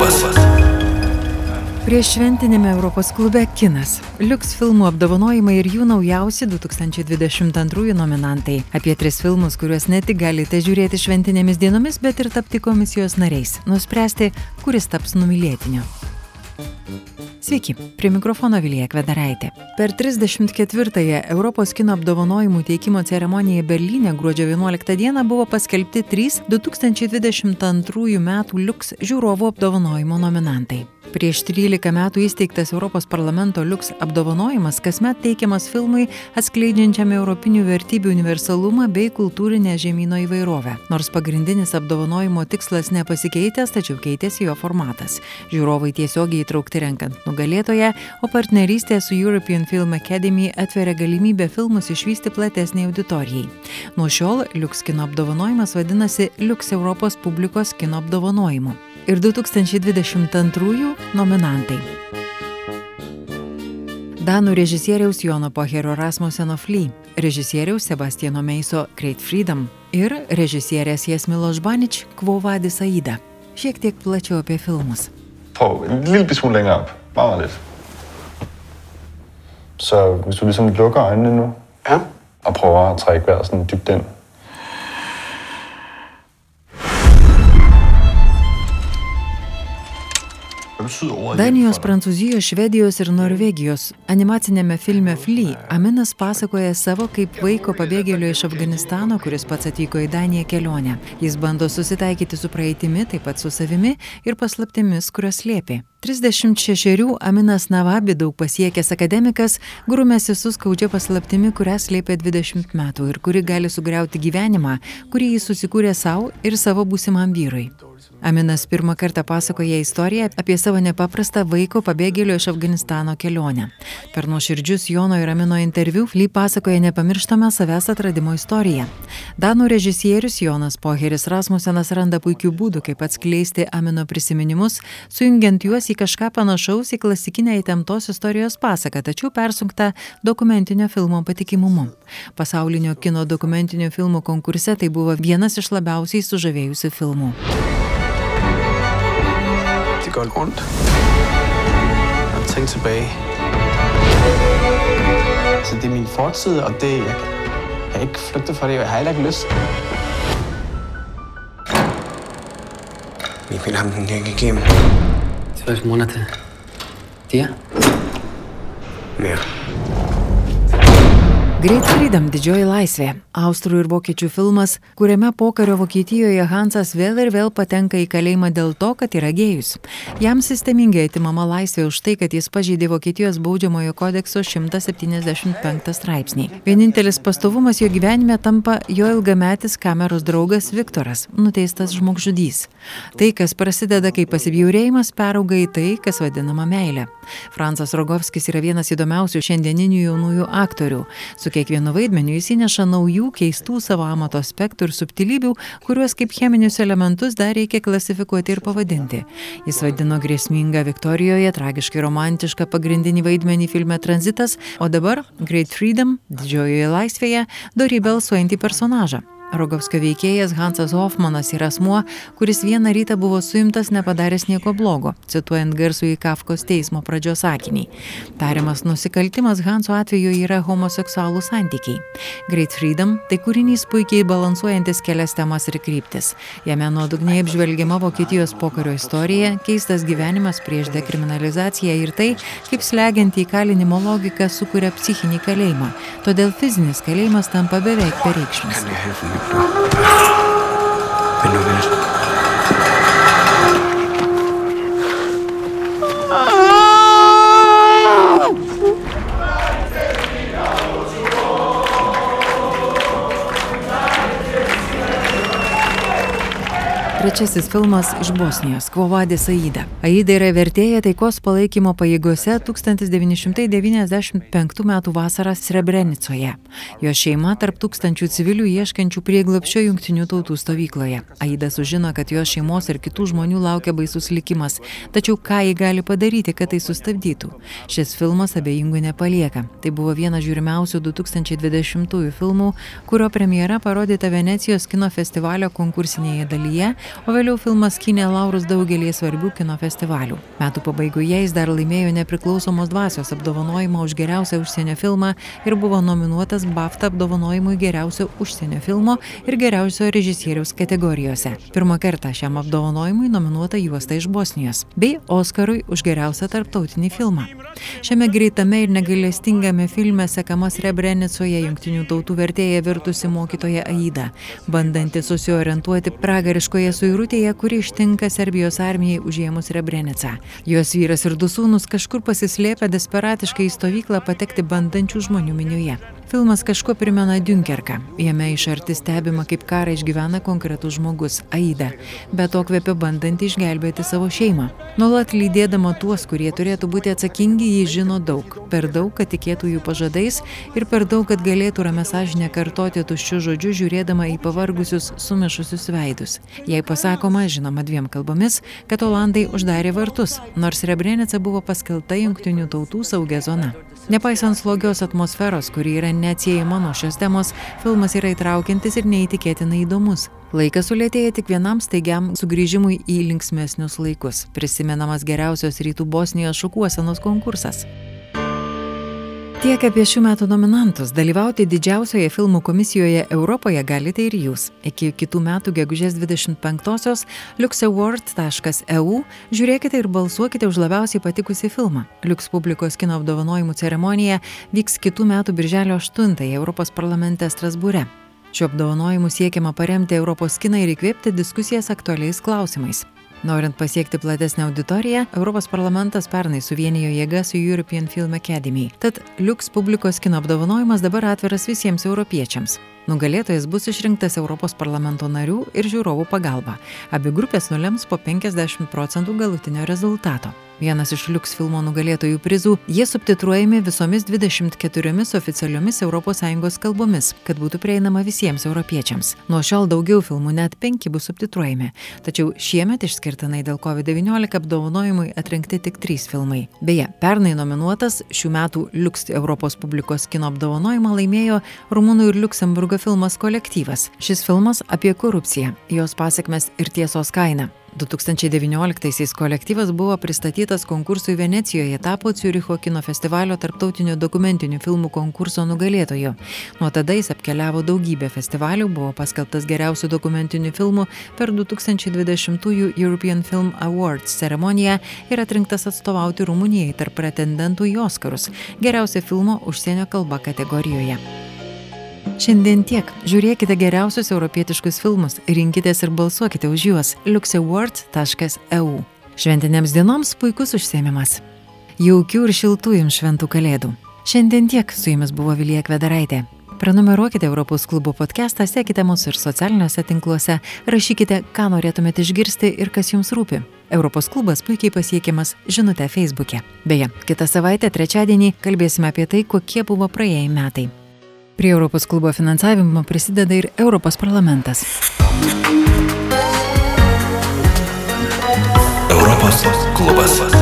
klubas. Prieš šventinėme Europos klube Kinas. Liuks filmų apdovanojimai ir jų naujausi 2022 nominantai. Apie tris filmus, kuriuos ne tik galite žiūrėti šventinėmis dienomis, bet ir tapti komisijos nariais. Nuspręsti, kuris taps numylėtiniu. Sveiki, prie mikrofono Vilija Kvedaraitė. Per 34-ąją Europos kino apdovanojimų teikimo ceremoniją Berlyne gruodžio 11 dieną buvo paskelbti trys 2022 m. Liuks žiūrovų apdovanojimo nominantai. Prieš 13 metų įsteigtas Europos parlamento Liuks apdovanojimas kasmet teikiamas filmui atskleidžiančiam europinių vertybių universalumą bei kultūrinę žemynų įvairovę. Nors pagrindinis apdovanojimo tikslas nepasikeitęs, tačiau keitėsi jo formatas. Žiūrovai tiesiogiai įtraukti renkant nugalėtoją, o partnerystė su European Film Academy atveria galimybę filmus išvysti platesniai auditorijai. Nuo šiol Liuks kino apdovanojimas vadinasi Liuks Europos publikos kino apdovanojimu ir 2022 nominantai. Danų režisieriaus Jono Poherio Rasmuseno Fly, režisieriaus Sebastiano Meiso Great Freedom ir režisierės Jesmilo Žbanič Quo Vadis Aida. Šiek tiek plačiau apie filmus. Prøv en lille smule længere op. Bare lidt. Så hvis du ligesom lukker øjnene nu, Ja. og prøver at trække vejret sådan dybt ind. No. Danijos, Prancūzijos, Švedijos ir Norvegijos animacinėme filme Fly Aminas pasakoja savo kaip vaiko pabėgėlio iš Afganistano, kuris pats atvyko į Daniją kelionę. Jis bando susitaikyti su praeitimi, taip pat su savimi ir paslaptimis, kurias slėpė. 36 Aminas Navabi daug pasiekęs akademikas grumėsi su skaudžia paslaptimi, kurią slėpė 20 metų ir kuri gali sugriauti gyvenimą, kurį jis susikūrė savo ir savo būsimam vyrui. Aminas pirmą kartą pasakoja istoriją apie savo nepaprastą vaiko pabėgėlio iš Afganistano kelionę. Per nuoširdžius Jono ir Amino interviu Fly pasakoja nepamirštamą savęs atradimo istoriją. Danų režisierius Jonas Poheris Rasmusenas randa puikių būdų, kaip atskleisti Amino prisiminimus, sujungiant juos į kažką panašaus į klasikinę įtemptos istorijos pasaką, tačiau persunktą dokumentinio filmo patikimumu. Pasaulinio kino dokumentinio filmų konkurse tai buvo vienas iš labiausiai sužavėjusių filmų. Det går ingenting tilbage. Så det er min fortid, og det jeg, jeg ikke flygte fra det, og jeg har heller ikke lyst. Mikkel ham den gik igennem. 12 måneder. Det er? Ja. Great Freedom didžioji laisvė - austrų ir vokiečių filmas, kuriame pokario Vokietijoje Hansas vėl ir vėl patenka į kalėjimą dėl to, kad yra gėjus. Jam sistemingai atimama laisvė už tai, kad jis pažeidė Vokietijos baudžiamojo kodekso 175 straipsnį. Vienintelis pastovumas jo gyvenime tampa jo ilgametis kameros draugas Viktoras, nuteistas žmogžudys. Tai, kas prasideda kaip pasibjaurėjimas, perauga į tai, kas vadinama meilė. Fransas Rogovskis yra vienas įdomiausių šiandieninių jaunųjų aktorių. Su kiekvienu vaidmeniu jis įneša naujų, keistų savo amato aspektų ir subtilybių, kuriuos kaip cheminius elementus dar reikia klasifikuoti ir pavadinti. Jis vaidino grėsmingą Viktorijoje, tragiškai romantišką pagrindinį vaidmenį filme Transitas, o dabar Great Freedom, didžiojoje laisvėje, dorybę alsuojantį personažą. Rogovskio veikėjas Hansas Hoffmanas yra asmuo, kuris vieną rytą buvo suimtas nepadaręs nieko blogo, cituojant garsų į Kafkos teismo pradžios sakinį. Tariamas nusikaltimas Hanso atveju yra homoseksualų santykiai. Great Freedom tai kūrinys puikiai balansuojantis kelias temas ir kryptis. Jame nuodugniai apžvelgiama Vokietijos pokario istorija, keistas gyvenimas prieš dekriminalizaciją ir tai, kaip slegianti įkalinimo logika sukuria psichinį kalėjimą. Todėl fizinis kalėjimas tampa beveik bereikšmis. Wenn du willst. Trečiasis filmas iš Bosnijos - Kvovadės Aida. Aida yra vertėja taikos palaikymo pajėgose 1995 m. vasarą Srebrenicoje. Jo šeima tarp tūkstančių civilių ieškančių prieglapščio jungtinių tautų stovykloje. Aida sužino, kad jos šeimos ir kitų žmonių laukia baisus likimas. Tačiau ką ji gali padaryti, kad tai sustabdytų? Šis filmas abejingų nepalieka. Tai buvo vienas žiūrimiausių 2020 filmų, kurio premjera parodyta Venecijos kino festivalio konkursinėje dalyje o vėliau filmas skynė laurus daugelį svarbių kino festivalių. Metų pabaigoje jis dar laimėjo nepriklausomos dvasios apdovanojimą už geriausią užsienio filmą ir buvo nominuotas BAFTA apdovanojimui geriausio užsienio filmo ir geriausio režisieriaus kategorijose. Pirmą kartą šiam apdovanojimui nominuota juosta iš Bosnijos bei Oskarui už geriausią tarptautinį filmą. Šiame greitame ir negailestingame filme sekama Srebrenicoje jungtinių tautų vertėja virtusi mokytoja Aida, bandanti susiorientuoti pragariškoje suirutėje, kuri ištinka Serbijos armijai užėmus Srebrenicą. Jos vyras ir du sūnus kažkur pasislėpę desperatiškai į stovyklą patekti bandančių žmonių minioje. Filmas kažkuo primena Dunkerką. Jame iš arti stebima, kaip karą išgyvena konkretus žmogus - Aida, bet to kvepia bandant išgelbėti savo šeimą. Nuolat lydėdama tuos, kurie turėtų būti atsakingi, ji žino daug. Per daug, kad tikėtų jų pažadais ir per daug, kad galėtų ramę sąžinę kartoti tuščių žodžių, žiūrėdama į pavargusius, sumišusius veidus. Jei pasakoma, žinoma dviem kalbomis, kad Olandai uždarė vartus, nors Rebrenica buvo paskelta jungtinių tautų saugia zona. Nepaisant slogios atmosferos, kuri yra neatsiejama nuo šios temos, filmas yra įtraukiantis ir neįtikėtinai įdomus. Laikas sulėtėja tik vienam staigiam sugrįžimui į linksmesnius laikus. Prisimenamas geriausios rytų Bosnijos šukuosenos konkursas. Tiek apie šių metų nominantus. Dalyvauti didžiausioje filmų komisijoje Europoje galite ir jūs. Iki kitų metų gegužės 25-osios luxaward.eu žiūrėkite ir balsuokite už labiausiai patikusi filmą. Liux publikos kino apdovanojimų ceremonija vyks kitų metų birželio 8-ąją Europos parlamente Strasbūre. Šiuo apdovanojimu siekiama paremti Europos kiną ir įkvėpti diskusijas aktualiais klausimais. Norint pasiekti platesnę auditoriją, Europos parlamentas pernai suvienijo jėgas su European Film Academy. Tad Liux publikos kino apdovanojimas dabar atviras visiems europiečiams. Nugalėtojas bus išrinktas Europos parlamento narių ir žiūrovų pagalba. Abi grupės nulems po 50 procentų galutinio rezultato. Vienas iš liuks filmo nugalėtojų prizų - jie subtitruojami visomis 24 oficialiomis ES kalbomis, kad būtų prieinama visiems europiečiams. Nuo šiol daugiau filmų, net penki bus subtitruojami. Tačiau šiemet išskirtinai dėl COVID-19 apdovanojimui atrinkti tik trys filmai. Beje, pernai nominuotas šių metų liuks Europos publikos kino apdovanojimą laimėjo Rumunų ir Luksemburgo filmas Kolektyvas. Šis filmas apie korupciją, jos pasiekmes ir tiesos kainą. 2019-aisiais kolektyvas buvo pristatytas konkursui Venecijoje, tapo Ciuricho kino festivalio tarptautinio dokumentinių filmų konkurso nugalėtoju. Nuo tada jis apkeliavo daugybę festivalių, buvo paskelbtas geriausių dokumentinių filmų per 2020 European Film Awards ceremoniją ir atrinktas atstovauti Rumunijai tarp pretendentų į Oskarus geriausią filmo užsienio kalba kategorijoje. Šiandien tiek. Žiūrėkite geriausius europietiškus filmus, rinkitės ir balsuokite už juos luxawards.eu. Šventinėms dienoms puikus užsiemimas. Jaukių ir šiltų jums šventų kalėdų. Šiandien tiek su jumis buvo Vilija Kvedaraitė. Prenumeruokite Europos klubo podcastą, sekite mūsų ir socialiniuose tinkluose, rašykite, ką norėtumėte išgirsti ir kas jums rūpi. Europos klubas puikiai pasiekiamas žinutę Facebook'e. Beje, kitą savaitę, trečiadienį, kalbėsime apie tai, kokie buvo praėjai metai. Prie Europos klubo finansavimo prisideda ir Europos parlamentas. Europos klubas.